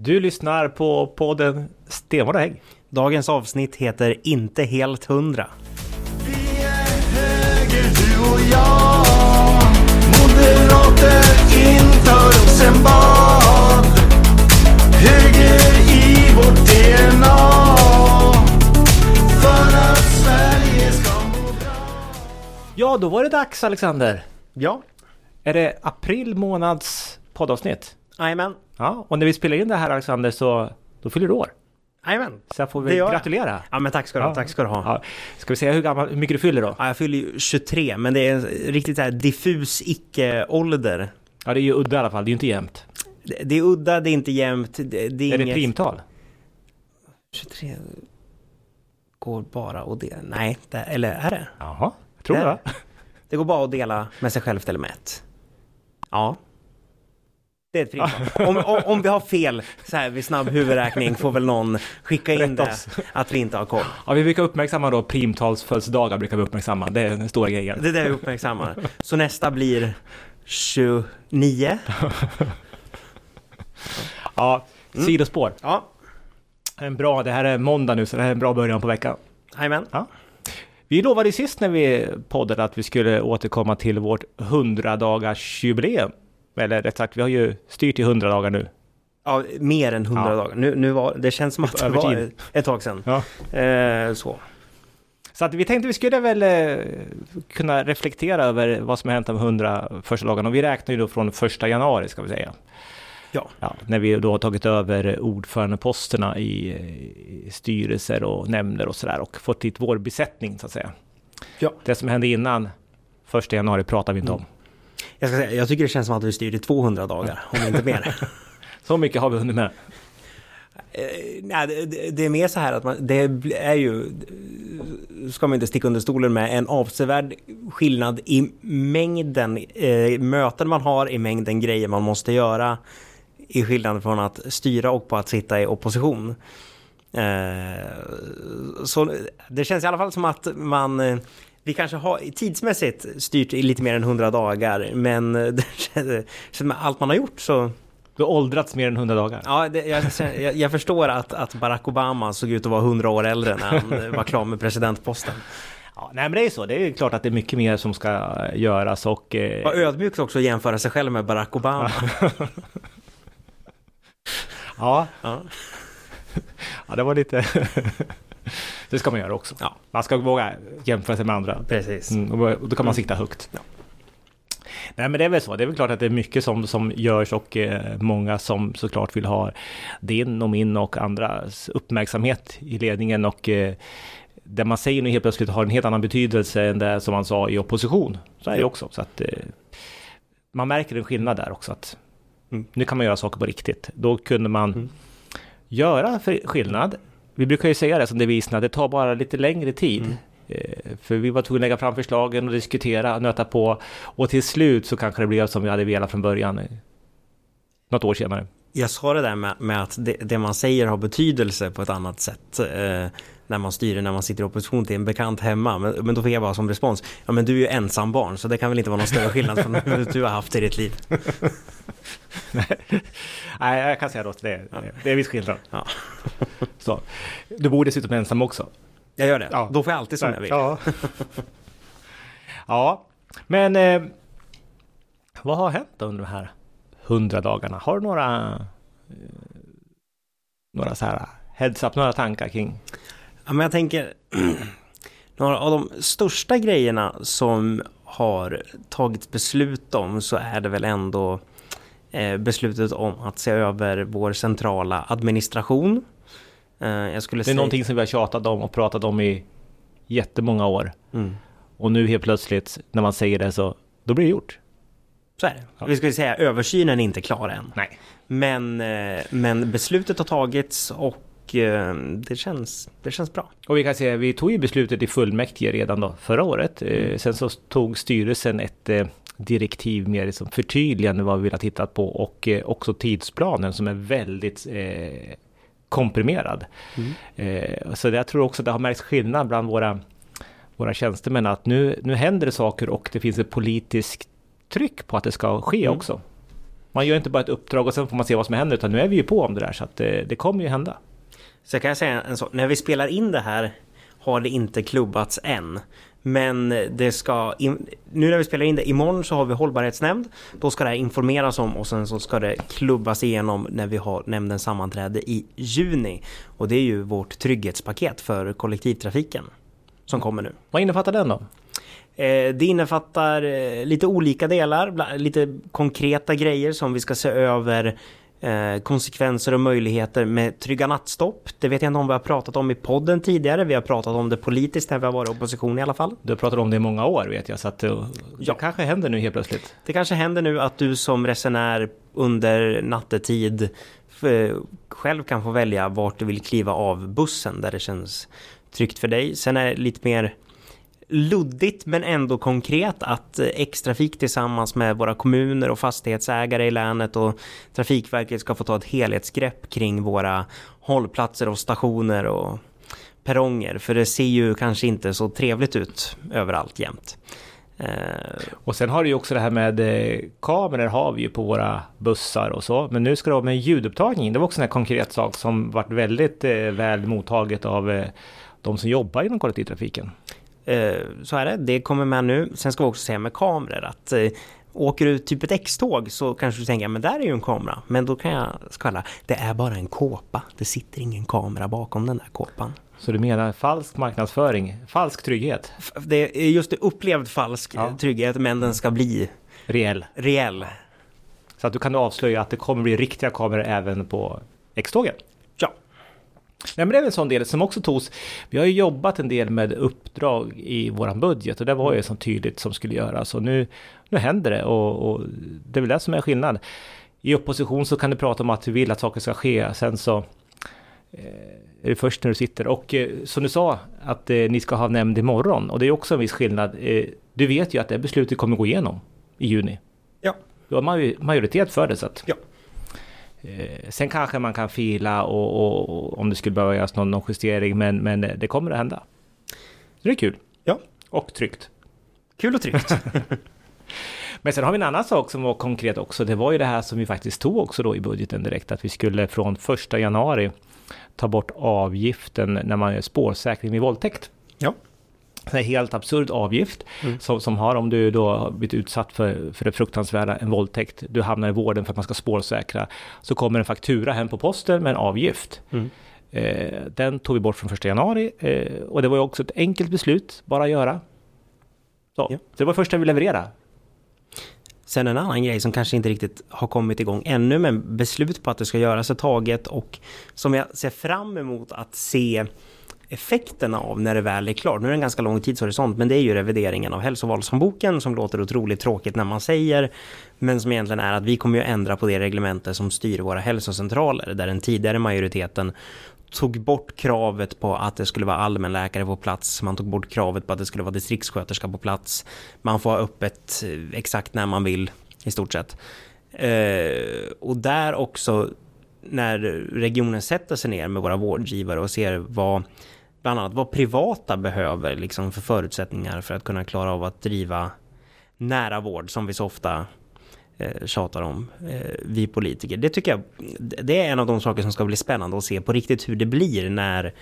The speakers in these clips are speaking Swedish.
Du lyssnar på podden Stenvårda Hägg. Dagens avsnitt heter Inte helt hundra. Vi är höger du och jag Moderater inför Rosenbad Höger i vårt DNA För att Sverige ska må bra Ja, då var det dags Alexander. Ja, Är det april månads poddavsnitt? Jajamän. Ja, och när vi spelar in det här Alexander så då fyller du år. Jajamän. Så jag får Det väl jag. gratulera. Ja men tack ska du ha, tack ska du ha. Ja. Ska vi säga hur, gammal, hur mycket du fyller då? Ja, jag fyller ju 23 men det är en riktigt så här diffus icke-ålder. Ja, det är ju udda i alla fall. Det är ju inte jämnt. Det, det är udda, det är inte jämnt, det, det är, Är det inget... primtal? 23 går bara att dela. Nej, det, eller är det? Jaha, jag tror det. Det går bara att dela med sig själv eller med ett. Ja. Det är ett primtal. Om, om, om vi har fel så här vid snabb huvudräkning får väl någon skicka in det oss. att vi inte har koll. Ja, vi brukar uppmärksamma då primtalsfödelsedagar brukar vi uppmärksamma. Det är den stora grejen. Det är det vi uppmärksammar. Så nästa blir 29. Ja, Mm. sidospår. Ja, En bra, det här är måndag nu så det här är en bra början på veckan. jajamän. Vi lovade sist när vi poddade att vi skulle återkomma till vårt 100 dagars jubileum. Eller rätt sagt, vi har ju styrt i 100 dagar nu. Ja, mer än 100 Ja. dagar. Nu, nu var, det känns som att det var ett tag sedan. Ja. Eh, så. Så att vi tänkte vi skulle väl eh, kunna reflektera över vad som har hänt de 100 första dagarna. Och vi räknar ju då från första januari ska vi säga. Ja. Ja, när vi då har tagit över ordförandeposterna i, i styrelser och nämnder och sådär och fått dit vår besättning så att säga. Ja. Det som hände innan första januari pratar vi inte om. Jag, ska säga, jag tycker det känns som att vi styr i 200 dagar, om inte mer. Så mycket har vi hunnit med. Eh, nej, det- det, är mer så här att man, det är ju, ska man inte sticka under stolen med, en avsevärd skillnad i mängden eh, möten man har, i mängden grejer man måste göra, i skillnad från att styra och på att sitta i opposition. Eh, så det känns i alla fall som att man eh, vi kanske har tidsmässigt styrt i lite mer än 100 dagar, men eh, allt man har gjort så Du har åldrats mer än 100 dagar. Ja, det, jag, jag, jag förstår att, att Barack Obama såg ut att vara 100 år äldre när han var klar med presidentposten. Ja, nej men det är så. Det är ju klart att det är mycket mer som ska göras och... Eh, Var ödmjukt också att jämföra sig själv med Barack Obama. ja, Ja. ja, det var lite... det ska man göra också. Ja. Man ska våga jämföra sig med andra. Precis. Mm, och då kan man sikta högt. Ja. Nej men det är väl så. Det är väl klart att det är mycket som, som görs och eh, många som såklart vill ha din och min och andras uppmärksamhet i ledningen och eh, det man säger nu helt plötsligt har en helt annan betydelse än det som man sa i opposition. Så är det också. Så att, eh, man märker en skillnad där också. Att Mm. Nu kan man göra saker på riktigt. Då kunde man Mm. göra skillnad. Vi brukar ju säga det som devisen det tar bara lite längre tid. Mm. Eh, För vi var tvungna att lägga fram förslagen och diskutera, nöta på. Och till slut så kanske det blev som vi hade velat från början. eh, Något år senare. Jag sa det där med, med att det, det man säger har betydelse på ett annat sätt. Eh, när man styr, när man sitter i opposition till en bekant hemma. Men, men då fick jag bara som respons, ja men du är ju ensambarn så det kan väl inte vara någon större skillnad från hur du har haft i ditt liv. Nej, jag kan säga då att det är, det är viss skillnad. Ja. Så. Du bor dessutom ensam också. Jag gör det. Ja. Då får jag alltid som jag vill. Ja. ja, men eh, vad har hänt under de här hundra dagarna? Har du några, eh, några så här heads up, några tankar kring? Ja, men jag tänker, några av de största grejerna som har tagits beslut om så är det väl ändå eh, beslutet om att se över vår centrala administration. Eh, jag skulle Det är säga... någonting som vi har tjatat om och pratat om i jättemånga år. Mm. Och nu helt plötsligt när man säger det så, då blir det gjort. Så är det. Ja. Vi skulle säga översynen är inte klar än. Nej. Men, eh, men beslutet har tagits och eh, det, känns, det känns bra. Och vi kan säga, vi tog ju beslutet i fullmäktige redan då förra året. Eh, sen så tog styrelsen ett direktiv mer liksom förtydligande vad vi vill ha tittat på och också tidsplanen som är väldigt eh, komprimerad. Eh, så det, jag tror också det har märkts skillnad bland våra, våra tjänstemän att nu, nu händer det saker och det finns ett politiskt tryck på att det ska ske Mm. också. Man gör inte bara ett uppdrag och sen får man se vad som händer utan nu är vi ju på om det där så att det, det kommer ju hända. Så kan jag säga en sak. När vi spelar in det här har det inte klubbats än. Men det ska, nu när vi spelar in det, imorgon så har vi hållbarhetsnämnd. Då ska det här informeras om och sen så ska det klubbas igenom när vi har nämndens sammanträde i juni. Och det är ju vårt trygghetspaket för kollektivtrafiken som kommer nu. Vad innefattar den då? Eh, Det innefattar eh, lite olika delar, lite konkreta grejer som vi ska se över eh, konsekvenser och möjligheter med trygga nattstopp. Det vet jag inte om vi har pratat om i podden tidigare. Vi har pratat om det politiskt när vi har varit i opposition i alla fall. Du har pratat om det i många år vet jag så att det, det kanske händer nu helt plötsligt. Det kanske händer nu att du som resenär under nattetid själv kan få välja vart du vill kliva av bussen där det känns tryggt för dig. Sen är det lite mer luddigt men ändå konkret att eh, X-trafik tillsammans med våra kommuner och fastighetsägare i länet och Trafikverket ska få ta ett helhetsgrepp kring våra hållplatser och stationer och perronger. För det ser ju kanske inte så trevligt ut överallt jämt. Eh, och sen har du ju också det här med eh, kameror har vi ju på våra bussar och så. Men nu ska det vara med ljudupptagning. Det var också en konkret sak som varit väldigt väl mottaget av de som jobbar inom kollektivtrafiken. Eh, så är det, det kommer med nu. Sen ska vi också säga med kameror att eh, åker du typ ett X-tåg så kanske du tänker men där är ju en kamera. Men då kan jag skvallra, det är bara en kåpa. Det sitter ingen kamera bakom den där kåpan. Så du menar falsk marknadsföring, falsk trygghet, Det är just det upplevd falsk Ja. eh, trygghet men den ska bli reell. reell. Så att du kan avslöja att det kommer bli riktiga kameror även på X-tågen. Nej men det är väl en sån del som också togs. Vi har ju jobbat en del med uppdrag i våran budget och det var ju så tydligt som skulle göras och nu, nu händer det och, och det är väl det som är skillnad. I opposition så kan du prata om att du vill att saker ska ske, sen så eh, är det först när du sitter och eh, som du sa att eh, ni ska ha nämnd imorgon och det är också en viss skillnad. Du vet ju att det beslutet kommer gå igenom i juni. ja, Du har maj- majoritet för det så att ja. Eh, sen kanske man kan fila och, och, och om det skulle behöva göras någon, någon justering, men, men eh, det kommer att hända. Så det är kul. Ja. Och tryggt. Kul och tryggt. Men sen har vi en annan sak som var konkret också. Det var ju det här som vi faktiskt tog också då i budgeten direkt, att vi skulle från första januari ta bort avgiften när man gör spårsäkring vid våldtäkt. ja. En helt absurd avgift Mm. som, som har om du då har blivit utsatt för, för det fruktansvärda, en våldtäkt, du hamnar i vården för att man ska spårsäkra, så kommer en faktura hem på posten med en avgift. Mm. Eh, den tog vi bort från första januari eh, och det var ju också ett enkelt beslut, bara att göra. Så, Ja. så det var det första vi levererade. Sen en annan grej som kanske inte riktigt har kommit igång ännu men beslut på att det ska göras är taget och som jag ser fram emot att se effekterna av när det väl är klart. Nu är det en ganska lång tidshorisont men det är ju revideringen av hälsovalshandboken som låter otroligt tråkigt när man säger men som egentligen är att vi kommer ju ändra på det reglemente som styr våra hälsocentraler där den tidigare majoriteten tog bort kravet på att det skulle vara allmänläkare på plats. Man tog bort kravet på att det skulle vara distriktssköterska på plats. Man får ha öppet eh, exakt när man vill i stort sett. Eh, och där också när regionen sätter sig ner med våra vårdgivare och ser vad bland annat vad privata behöver liksom för förutsättningar för att kunna klara av att driva nära vård som vi så ofta eh, tjatar om, eh, vi politiker. Det tycker jag, det är en av de saker som ska bli spännande att se på riktigt hur det blir när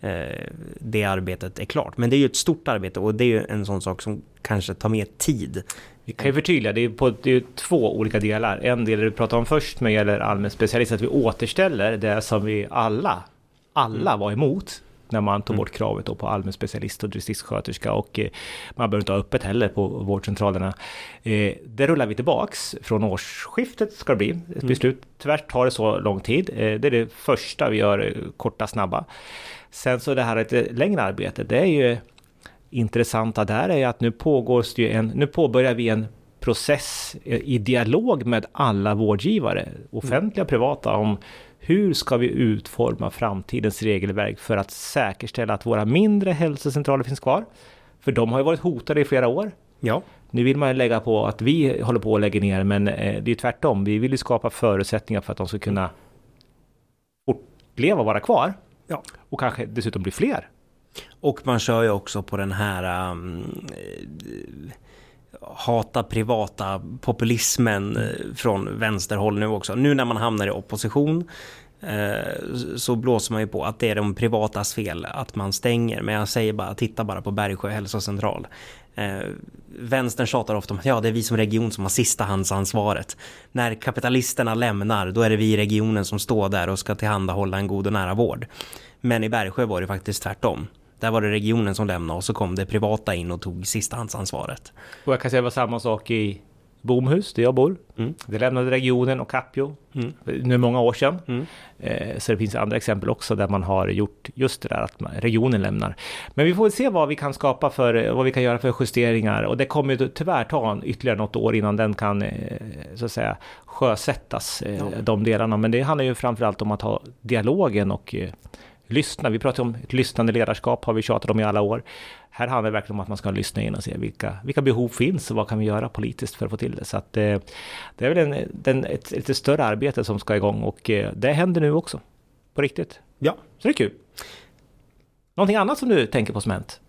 eh, det arbetet är klart. Men det är ju ett stort arbete och det är ju en sån sak som kanske tar mer tid. Vi kan ju förtydliga, det är, på, det är ju två olika delar. En del du pratar om först med gäller allmän specialist, att vi återställer det som vi alla, alla var emot. När man tog bort kravet på allmän specialist och distriktssköterska och eh, man behöver inte ha öppet heller på vårdcentralerna. Eh, det rullar vi tillbaks. Från årsskiftet ska det bli ett beslut. Tyvärr tar det så lång tid. Eh, det är det första vi gör, korta, snabba. Sen så det här ett längre arbete, det är ju intressanta där är att nu pågår det ju en, nu påbörjar vi en process i dialog med alla vårdgivare, offentliga och privata, om hur ska vi utforma framtidens regelverk för att säkerställa att våra mindre hälsocentraler finns kvar? För de har ju varit hotade i flera år. Ja, Nu vill man ju lägga på att vi håller på att lägga ner, men eh, det är ju tvärtom. Vi vill ju skapa förutsättningar för att de ska kunna fortleva och vara kvar. Ja. Och kanske dessutom bli fler. Och man kör ju också på den här um, hata privata populismen eh, från vänsterhåll nu också. Nu när man hamnar i opposition eh, så blåser man ju på att det är de privatas fel att man stänger. Men jag säger bara, titta bara på Bergsjö hälsocentral. Eh, vänstern tjatar ofta om att ja, det är vi som region som har sistahandsansvaret. När kapitalisterna lämnar, då är det vi i regionen som står där och ska tillhandahålla en god och nära vård. Men i Bergsjö var det faktiskt tvärtom. Där var det regionen som lämnade och så kom det privata in och tog sistahandsansvaret. Och jag kan säga det var samma sak i Bomhus, där jag bor. Mm. Det lämnade regionen och Capio Mm. nu många år sedan. Mm. Eh, Så det finns andra exempel också där man har gjort just det där att man- regionen lämnar. Men vi får väl se vad vi kan skapa för, vad vi kan göra för justeringar och det kommer ju tyvärr ta en- ytterligare något år innan den kan eh, så att säga sjösättas, eh, Ja. de delarna. Men det handlar ju framförallt om att ha dialogen och eh, lyssna. Vi pratar om ett lyssnande ledarskap har vi tjatat om i alla år. Här handlar det verkligen om att man ska lyssna in och se vilka, vilka behov finns och vad kan vi göra politiskt för att få till det. Så att eh, det är väl en, den, ett lite större arbete som ska igång och eh, det händer nu också. På riktigt. Ja, Så det är kul. Någonting annat som du tänker på som hänt?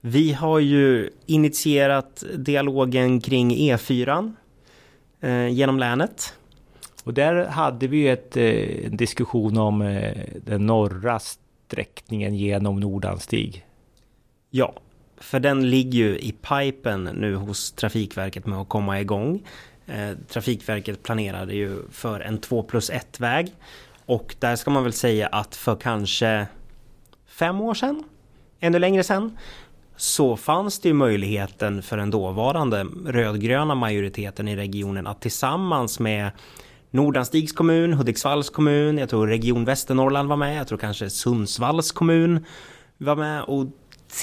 Vi har ju initierat dialogen kring E4 eh, genom länet. Och där hade vi ju ett, eh, en diskussion om eh, den norra sträckningen genom Nordanstig. Ja, för den ligger ju i pipen nu hos Trafikverket med att komma igång. Eh, Trafikverket planerade ju för en 2 plus 1 väg och där ska man väl säga att för kanske fem år sedan, ännu längre sedan, så fanns det ju möjligheten för den dåvarande rödgröna majoriteten i regionen att tillsammans med Nordanstigs kommun, Hudiksvalls kommun, jag tror Region Västernorrland var med, jag tror kanske Sundsvalls kommun var med och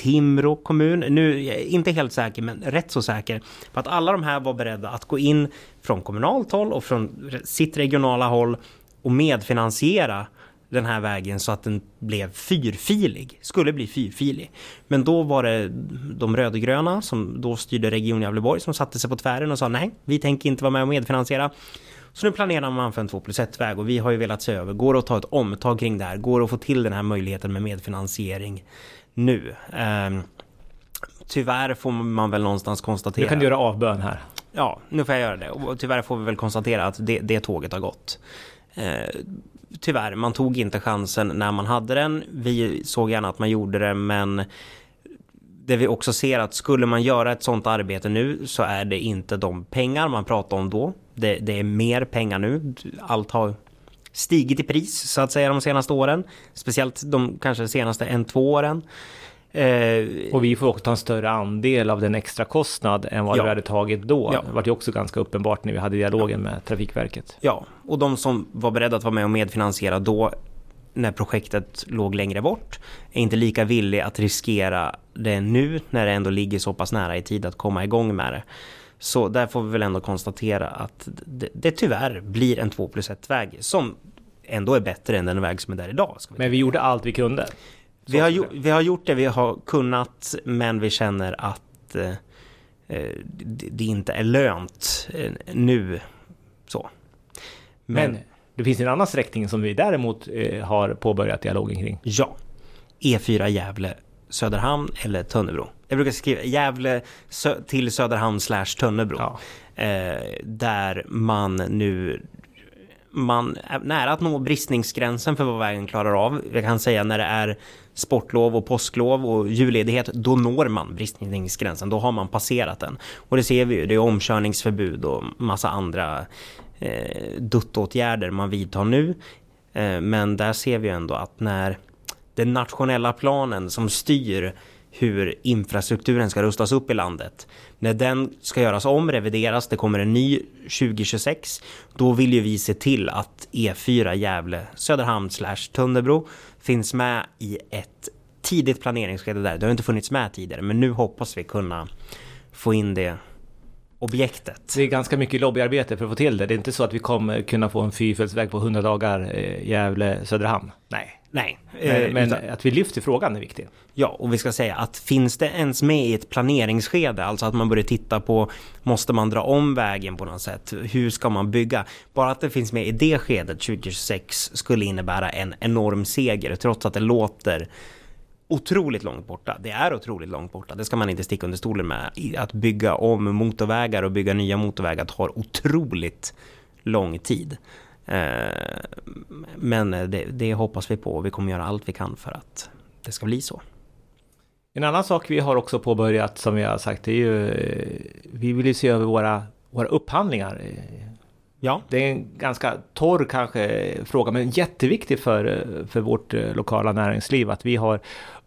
Timrå kommun, nu är jag inte helt säker men rätt så säker på att alla de här var beredda att gå in från kommunalt håll och från sitt regionala håll och medfinansiera den här vägen så att den blev fyrfilig, skulle bli fyrfilig. Men då var det de rödgröna som då styrde Region Gävleborg som satte sig på tvären och sa nej, vi tänker inte vara med och medfinansiera. Så nu planerar man för en 2 plus 1 väg och vi har ju velat se över, går det att ta ett omtag kring det här? Går det att få till den här möjligheten med medfinansiering nu? Ehm, tyvärr får man väl någonstans konstatera... Du kan göra avbön här. Ja, nu får jag göra det. Och tyvärr får vi väl konstatera att det, det tåget har gått. Eh, tyvärr, man tog inte chansen när man hade den. Vi såg gärna att man gjorde det, men det vi också ser att skulle man göra ett sånt arbete nu så är det inte de pengar man pratade om då. Det, det är mer pengar nu. Allt har stigit i pris så att säga de senaste åren. Speciellt de kanske senaste en, två åren. Eh, Och vi får också ta en större andel av den extra kostnad än vad Ja. vi hade tagit då. Ja. Det var ju också ganska uppenbart när vi hade dialogen med Trafikverket. Ja, och de som var beredda att vara med och medfinansiera då när projektet låg längre bort är inte lika villiga att riskera det nu när det ändå ligger så pass nära i tid att komma igång med det. Så där får vi väl ändå konstatera att det, det tyvärr blir en 2 plus 1 väg som ändå är bättre än den väg som är där idag. Vi Men vi gjorde allt vi kunde. vi har, gjo- vi har gjort det vi har kunnat men vi känner att eh, det, inte är lönt eh, nu. Så. Men, det finns en annan sträckning som vi däremot eh, har påbörjat dialogen kring. Ja. E4 Gävle Söderhamn eller Tönnebro. Jag brukar skriva Gävle sö- till Söderhamn slash Tönnebro. Ja. Eh, där man nu man är nära att nå bristningsgränsen för vad vägen klarar av. Jag kan säga när det är sportlov och påsklov och julledighet, då når man bristningsgränsen. Då har man passerat den. Och det ser vi ju, det är omkörningsförbud och massa andra eh, duttåtgärder man vidtar nu. Eh, men där ser vi ändå att när den nationella planen som styr hur infrastrukturen ska rustas upp i landet. När den ska göras om, revideras, det kommer en ny 2026. Då vill ju vi se till att E4 Gävle Söderhamn slash Tönnebro finns med i ett tidigt planeringsskede där. Det har inte funnits med tidigare, men nu hoppas vi kunna få in det objektet. Det är ganska mycket lobbyarbete för att få till det. Det är inte så att vi kommer kunna få en fyrfältsväg på 100 dagar eh, Gävle-Söderhamn. Nej. Nej, Men, eh, men utan- att vi lyfter frågan är viktigt. Ja, och vi ska säga att finns det ens med i ett planeringsskede, alltså att man börjar titta på måste man dra om vägen på något sätt? Hur ska man bygga? Bara att det finns med i det skedet 2026 skulle innebära en enorm seger trots att det låter otroligt långt borta. Det är otroligt långt borta. Det ska man inte sticka under stolen med. Att bygga om motorvägar och bygga nya motorvägar tar otroligt lång tid. Eh, Men det, det hoppas vi på och vi kommer göra allt vi kan för att det ska bli så. En annan sak vi har också påbörjat som vi har sagt är ju eh, Vi vill ju se över våra, våra upphandlingar. Eh, Ja, Det är en ganska torr kanske fråga men jätteviktig för, för vårt lokala näringsliv att vi har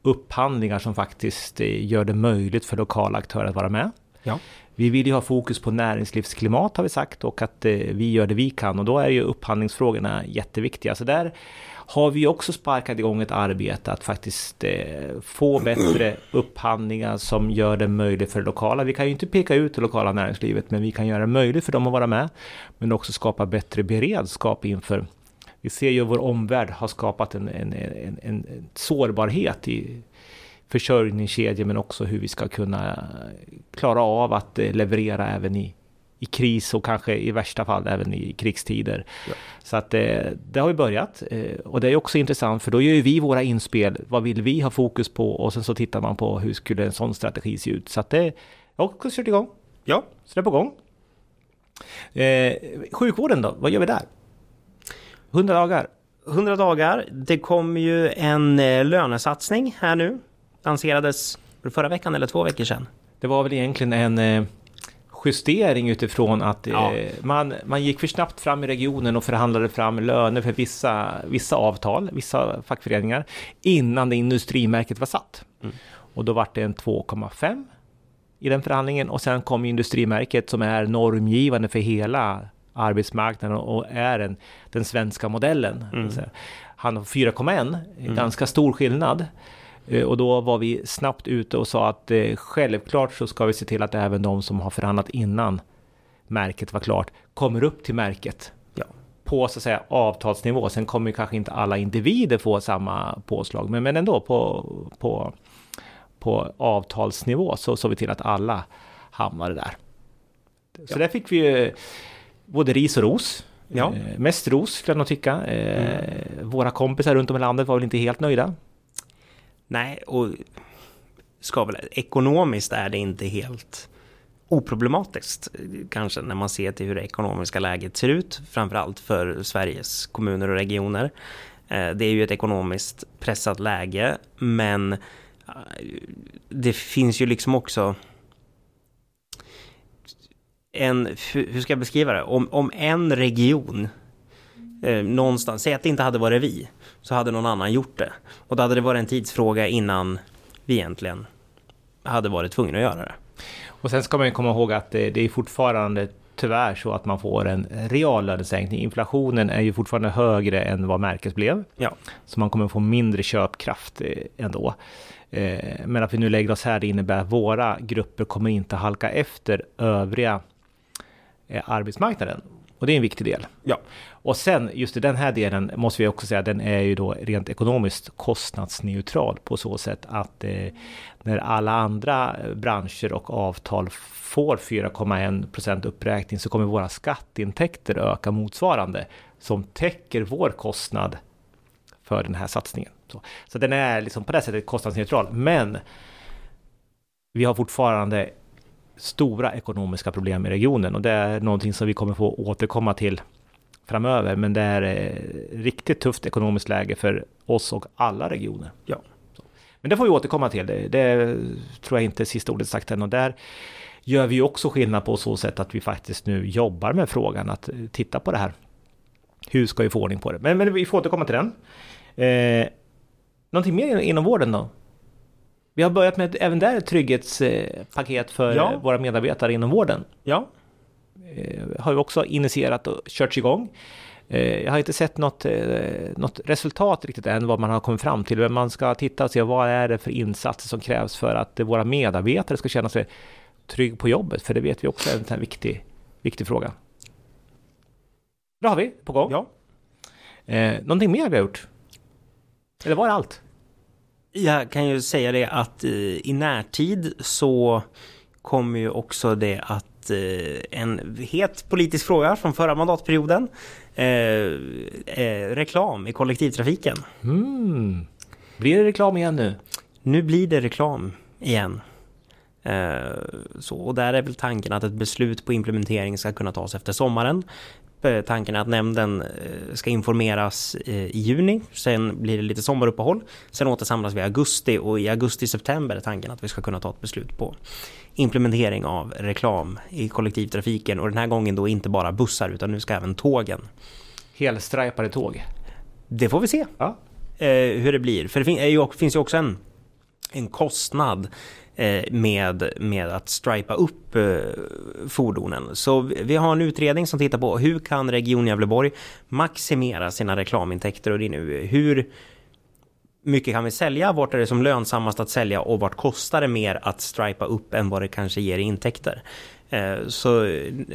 upphandlingar som faktiskt gör det möjligt för lokala aktörer att vara med. Ja. Vi vill ju ha fokus på näringslivsklimat har vi sagt och att eh, vi gör det vi kan och då är ju upphandlingsfrågorna jätteviktiga. Så där har vi också sparkat igång ett arbete att faktiskt eh, få bättre upphandlingar som gör det möjligt för det lokala. Vi kan ju inte peka ut det lokala näringslivet men vi kan göra det möjligt för dem att vara med. Men också skapa bättre beredskap inför vi ser ju vår omvärld har skapat en, en, en, en, en sårbarhet i försörjningskedjor men också hur vi ska kunna klara av att eh, leverera även i, i kris och kanske i värsta fall även i krigstider. Ja. Så att eh, det har vi börjat eh, och det är också intressant för då gör ju vi våra inspel. Vad vill vi ha fokus på och sen så tittar man på hur skulle en sån strategi se ut. Så att det har också kört igång. ja. Så det är på gång. Eh, sjukvården då, vad gör vi där? 100 dagar. 100 dagar. Det kom ju en lönesatsning här nu. Lanserades förra veckan eller två veckor sedan. Det var väl egentligen en eh, justering utifrån att eh, Ja. man, man gick för snabbt fram i regionen och förhandlade fram löner för vissa, vissa avtal, vissa fackföreningar innan det industrimärket var satt. Mm. Och då var det en 2,5 i den förhandlingen och sen kom industrimärket som är normgivande för hela arbetsmarknaden och är en, den svenska modellen. Mm. Han har 4,1, ganska stor skillnad. Eh, Och då var vi snabbt ute och sa att eh, självklart så ska vi se till att även de som har förhandlat innan märket var klart kommer upp till märket Ja. på så att säga avtalsnivå. Sen kommer ju kanske inte alla individer få samma påslag, men, men ändå på, på, på avtalsnivå så såg vi till att alla hamnade där. Så Ja. där fick vi ju både ris och ros. Ja. Mm. Eh, mest ros skulle jag nog tycka. Eh, Våra kompisar runt om i landet var väl inte helt nöjda. Nej, och ska väl, ekonomiskt är det inte helt oproblematiskt kanske när man ser till hur det ekonomiska läget ser ut, framförallt för Sveriges kommuner och regioner. Eh, det är ju ett ekonomiskt pressat läge, men eh, det finns ju liksom också en, hur hur ska jag beskriva det? Om, om en region eh, någonstans, säg att det inte hade varit vi, så hade någon annan gjort det. Och då hade det varit en tidsfråga innan vi egentligen hade varit tvungna att göra det. Och sen ska man ju komma ihåg att det, det är fortfarande tyvärr så att man får en reallönesänkning. Inflationen är ju fortfarande högre än vad märket blev. Ja. Så man kommer få mindre köpkraft eh, ändå. Eh, Men att vi nu lägger oss här det innebär att våra grupper kommer inte halka efter övriga eh, arbetsmarknaden. Och det är en viktig del. Ja. Och sen just i den här delen måste vi också säga den är ju då rent ekonomiskt kostnadsneutral på så sätt att eh, när alla andra eh, branscher och avtal får 4,1% uppräkning så kommer våra skatteintäkter öka motsvarande som täcker vår kostnad för den här satsningen. Så, så den är liksom på det sättet kostnadsneutral. Men vi har fortfarande stora ekonomiska problem i regionen och det är någonting som vi kommer få återkomma till framöver. Men det är eh, riktigt tufft ekonomiskt läge för oss och alla regioner. Ja. Men det får vi återkomma till. Det, det tror jag inte är sista ordet sagt än. Och där gör vi också skillnad på så sätt att vi faktiskt nu jobbar med frågan att eh, titta på det här. Hur ska vi få ordning på det? Men, men vi får återkomma till den. Eh, någonting mer inom vården då? Vi har börjat med även där ett trygghetspaket för Ja. våra medarbetare inom vården. Ja. Eh, har vi också initierat och kört igång. Eh, jag har inte sett något, eh, något resultat riktigt än vad man har kommit fram till. Men man ska titta och se vad är det för insatser som krävs för att våra medarbetare ska känna sig trygg på jobbet. För det vet vi också är en sån viktig, viktig fråga. Det har vi på gång. Ja. Eh, någonting mer vi har gjort? Eller var det allt? Jag kan ju säga det att eh, i närtid så kommer ju också det att eh, en het politisk fråga från förra mandatperioden. Eh, eh, reklam i kollektivtrafiken. Mm. Blir det reklam igen nu? nu blir det reklam igen. Eh, så, och där är väl tanken att ett beslut på implementering ska kunna tas efter sommaren. Eh, Tanken är att nämnden eh, ska informeras eh, i juni, sen blir det lite sommaruppehåll. Sen återsamlas vi i augusti och i augusti-september är tanken att vi ska kunna ta ett beslut på implementering av reklam i kollektivtrafiken och den här gången då inte bara bussar utan nu ska även tågen. Helstrajpade tåg. Det får vi se Ja. hur det blir. För det finns ju också en, en kostnad Eh, med, med att stripa upp eh, fordonen. Så vi- har en utredning som tittar på hur kan Region Gävleborg maximera sina reklamintäkter och det är nu hur mycket kan vi sälja, vart är det som lönsammast att sälja och vart kostar det mer att stripa upp än vad det kanske ger i intäkter. Eh, så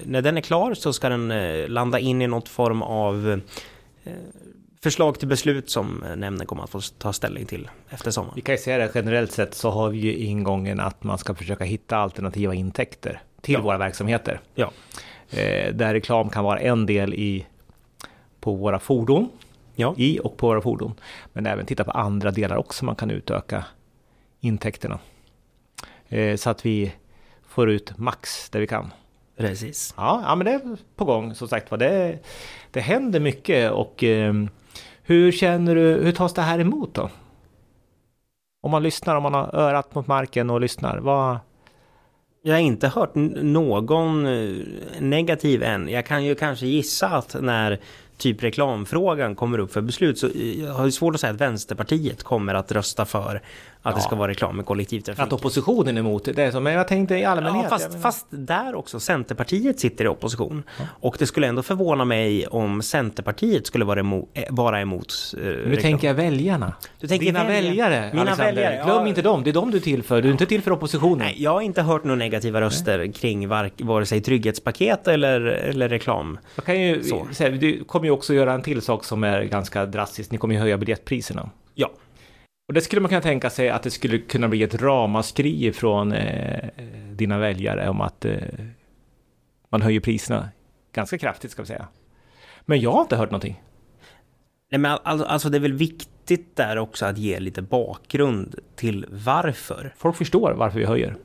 när den är klar så ska den landa in i något form av förslag till beslut som eh, nämnden kommer att få ta ställning till efter sommaren. Vi kan ju säga det generellt sett så har vi ju ingången att man ska försöka hitta alternativa intäkter till Ja. våra verksamheter. Ja, Eh, där reklam kan vara en del i på våra fordon, ja. i och på våra fordon. Men även titta på andra delar också man kan utöka intäkterna. Eh, så att vi får ut max där vi kan. precis. Ja, ja men det är på gång som sagt var. Det, det händer mycket och eh, hur känner du, hur tas det här emot då? Om man lyssnar, om man har örat mot marken och lyssnar, vad... Jag har inte hört någon eh, negativ än. Jag kan ju kanske gissa att när typ reklamfrågan kommer upp för beslut så eh, jag har ju svårt att säga att Vänsterpartiet kommer att rösta för att det ska vara reklam i kollektivtrafik. Att oppositionen är emot det, är så, men jag tänkte i allmänhet. Ja, fast, fast där också, Centerpartiet sitter i opposition. Och det skulle ändå förvåna mig om Centerpartiet skulle vara emot, eh, vara emot eh, Nu reklam. tänker jag väljarna. Du tänker Dina välja- väljare, Mina Alexander. väljare, Glöm ja. inte dem, det är dem du är till för. Du är inte till för oppositionen. Nej, jag har inte hört några negativa röster kring var, vare sig trygghetspaket eller, eller reklam. Jag kan ju Så. säga, du kommer ju också göra en till sak som är ganska drastisk. Ni kommer ju höja biljettpriserna. Ja, Och det skulle man kunna tänka sig att det skulle kunna bli ett ramaskri från eh, dina väljare om att eh, man höjer priserna ganska kraftigt ska vi säga. Men jag har inte hört någonting. Nej, men all, alltså det är väl viktigt där också att ge lite bakgrund till varför. Folk förstår varför vi höjer.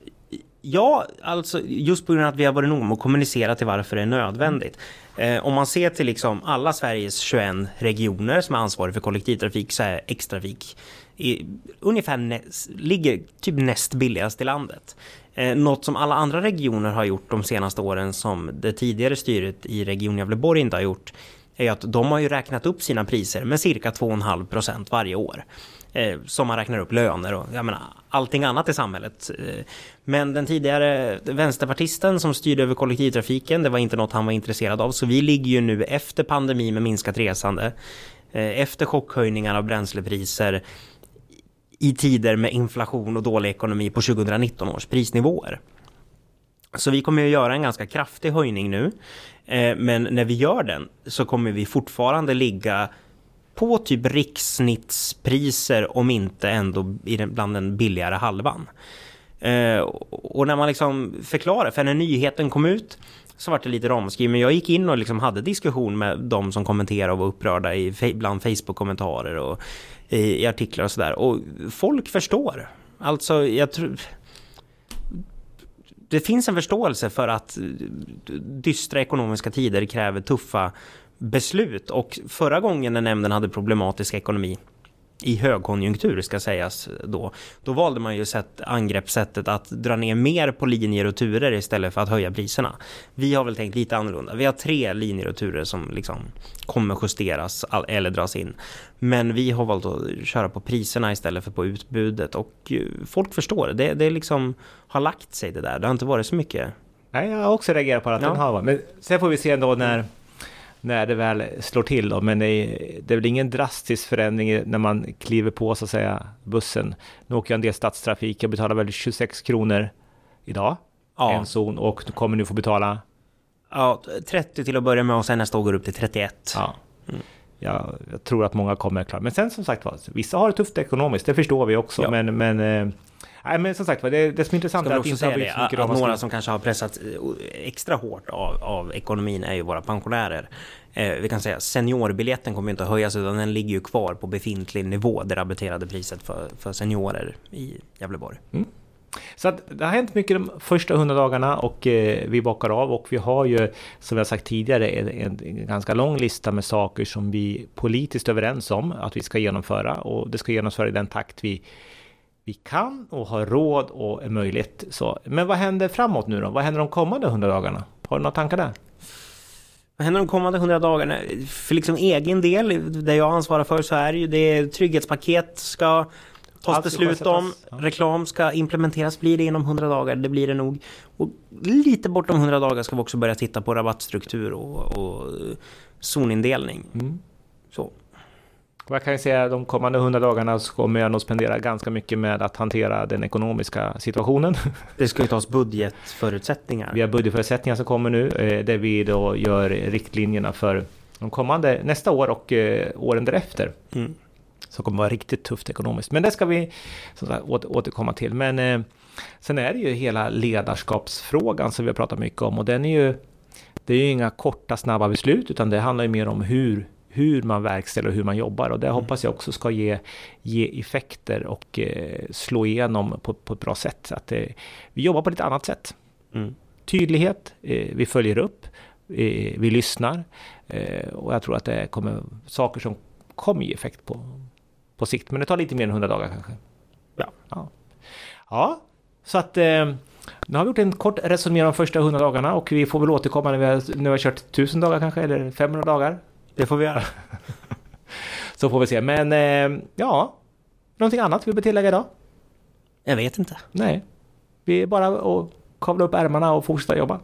Ja, alltså just på grund av att vi har varit noga med att kommunicera till varför det är nödvändigt. Eh, om man ser till liksom alla Sveriges 21 regioner som är ansvariga för kollektivtrafik så är X-trafik är ungefär näst, ligger typ näst billigast i landet. Eh, något som alla andra regioner har gjort de senaste åren som det tidigare styret i Region Gävleborg inte har gjort är att de har ju räknat upp sina priser med cirka 2,5 procent varje år. Eh, som man räknar upp löner och jag menar, allting annat i samhället. Eh, men den tidigare vänsterpartisten som styrde över kollektivtrafiken, det var inte något han var intresserad av. Så vi ligger ju nu efter pandemi med minskat resande, eh, efter chockhöjningar av bränslepriser, i tider med inflation och dålig ekonomi på 2019 års prisnivåer. Så vi kommer att göra en ganska kraftig höjning nu. Eh, men när vi gör den så kommer vi fortfarande ligga på typ rikssnittspriser om inte ändå i den, bland den billigare halvan. Eh, och när man liksom förklarar, för när nyheten kom ut så vart det lite ramaskri, men jag gick in och liksom hade diskussion med de som kommenterade och var upprörda i, bland Facebook-kommentarer och i, i artiklar och sådär. Och folk förstår. Alltså, jag tror... Det finns en förståelse för att eh, dystra ekonomiska tider kräver tuffa beslut och förra gången när nämnden hade problematisk ekonomi i högkonjunktur ska sägas då, då valde man ju sätt, angreppssättet att dra ner mer på linjer och turer istället för att höja priserna. Vi har väl tänkt lite annorlunda. Vi har tre linjer och turer som liksom kommer justeras eller dras in. Men vi har valt att köra på priserna istället för på utbudet och eh, folk förstår. Det, det liksom har lagt sig det där. Det har inte varit så mycket Nej, jag har också reagerat på att Ja. den har varit. Men sen får vi se ändå när, när det väl slår till då. Men det är, det är väl ingen drastisk förändring när man kliver på så att säga bussen. Nu åker jag en del stadstrafik. Jag betalar väl 26 kronor idag. Ja. En zon och du kommer nu få betala Ja, 30 till att börja med och sen nästa år går upp till 31. Ja. Jag, jag tror att många kommer klara. Men sen som sagt var, vissa har det tufft ekonomiskt, det förstår vi också. Ja. Men, men eh, Nej, men som sagt det, det som är intressant är att inte har det, så mycket att några ramaskri. som kanske har pressats eh, extra hårt av, av ekonomin är ju våra pensionärer. Eh, vi kan säga seniorbiljetten kommer inte att höjas utan den ligger ju kvar på befintlig nivå, det rabatterade priset för, för seniorer i Gävleborg. Så att det har hänt mycket de första 100 dagarna och eh, vi bockar av och vi har ju som jag sagt tidigare en, en, en ganska lång lista med saker som vi politiskt är överens om att vi ska genomföra och det ska genomföras i den takt vi vi kan och har råd och är möjligt. Så, men vad händer framåt nu då? Vad händer de kommande 100 dagarna? Har du några tankar där? Vad händer de kommande 100 dagarna? För liksom egen del, det jag ansvarar för, så är det ju det trygghetspaket ska tas Allt beslut om. ja. Reklam ska implementeras. Blir det inom 100 dagar? Det blir det nog. Och lite bortom 100 dagar ska vi också börja titta på rabattstruktur och, och eh, zonindelning. Mm. Så. Jag kan ju säga att de kommande 100 dagarna så kommer jag nog spendera ganska mycket med att hantera den ekonomiska situationen. Det ska ju tas budgetförutsättningar. Vi har budgetförutsättningar som kommer nu eh, där vi då gör riktlinjerna för de kommande nästa år och eh, åren därefter. Mm. Som kommer vara riktigt tufft ekonomiskt. Men det ska vi som sagt, åter, återkomma till. Men eh, sen är det ju hela ledarskapsfrågan som vi har pratat mycket om och den är ju det är ju inga korta snabba beslut utan det handlar ju mer om hur hur man verkställer och hur man jobbar och det hoppas jag också ska ge, ge effekter och eh, slå igenom på, på ett bra sätt. Så att eh, vi jobbar på ett annat sätt. Mm. Tydlighet, eh, vi följer upp, vi lyssnar och jag tror att det kommer saker som kommer ge effekt på, på sikt. Men det tar lite mer än 100 dagar kanske. Ja. Ja, ja så att nu har vi gjort en kort resumé om de första 100 dagarna och vi får väl återkomma när vi har, när vi har kört 1000 dagar kanske eller 500 dagar. Det får vi göra. Så får vi se. Men eh, ja, någonting annat vi vill tillägga idag? Jag vet inte. Nej, vi är bara att kavla upp ärmarna och fortsätta jobba.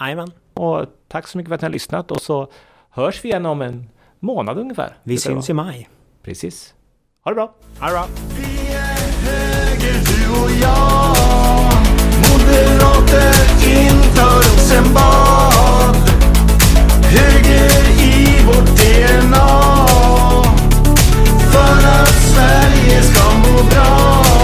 Jajamän. Och tack så mycket för att ni har lyssnat och så hörs vi igen om en månad ungefär. Vi Det ska det syns i maj. Precis. Ha det bra! Ha det bra. Vi är höger du och jag Moderater intar Rosenbad Höger i vårt DNA för att Sverige ska må bra.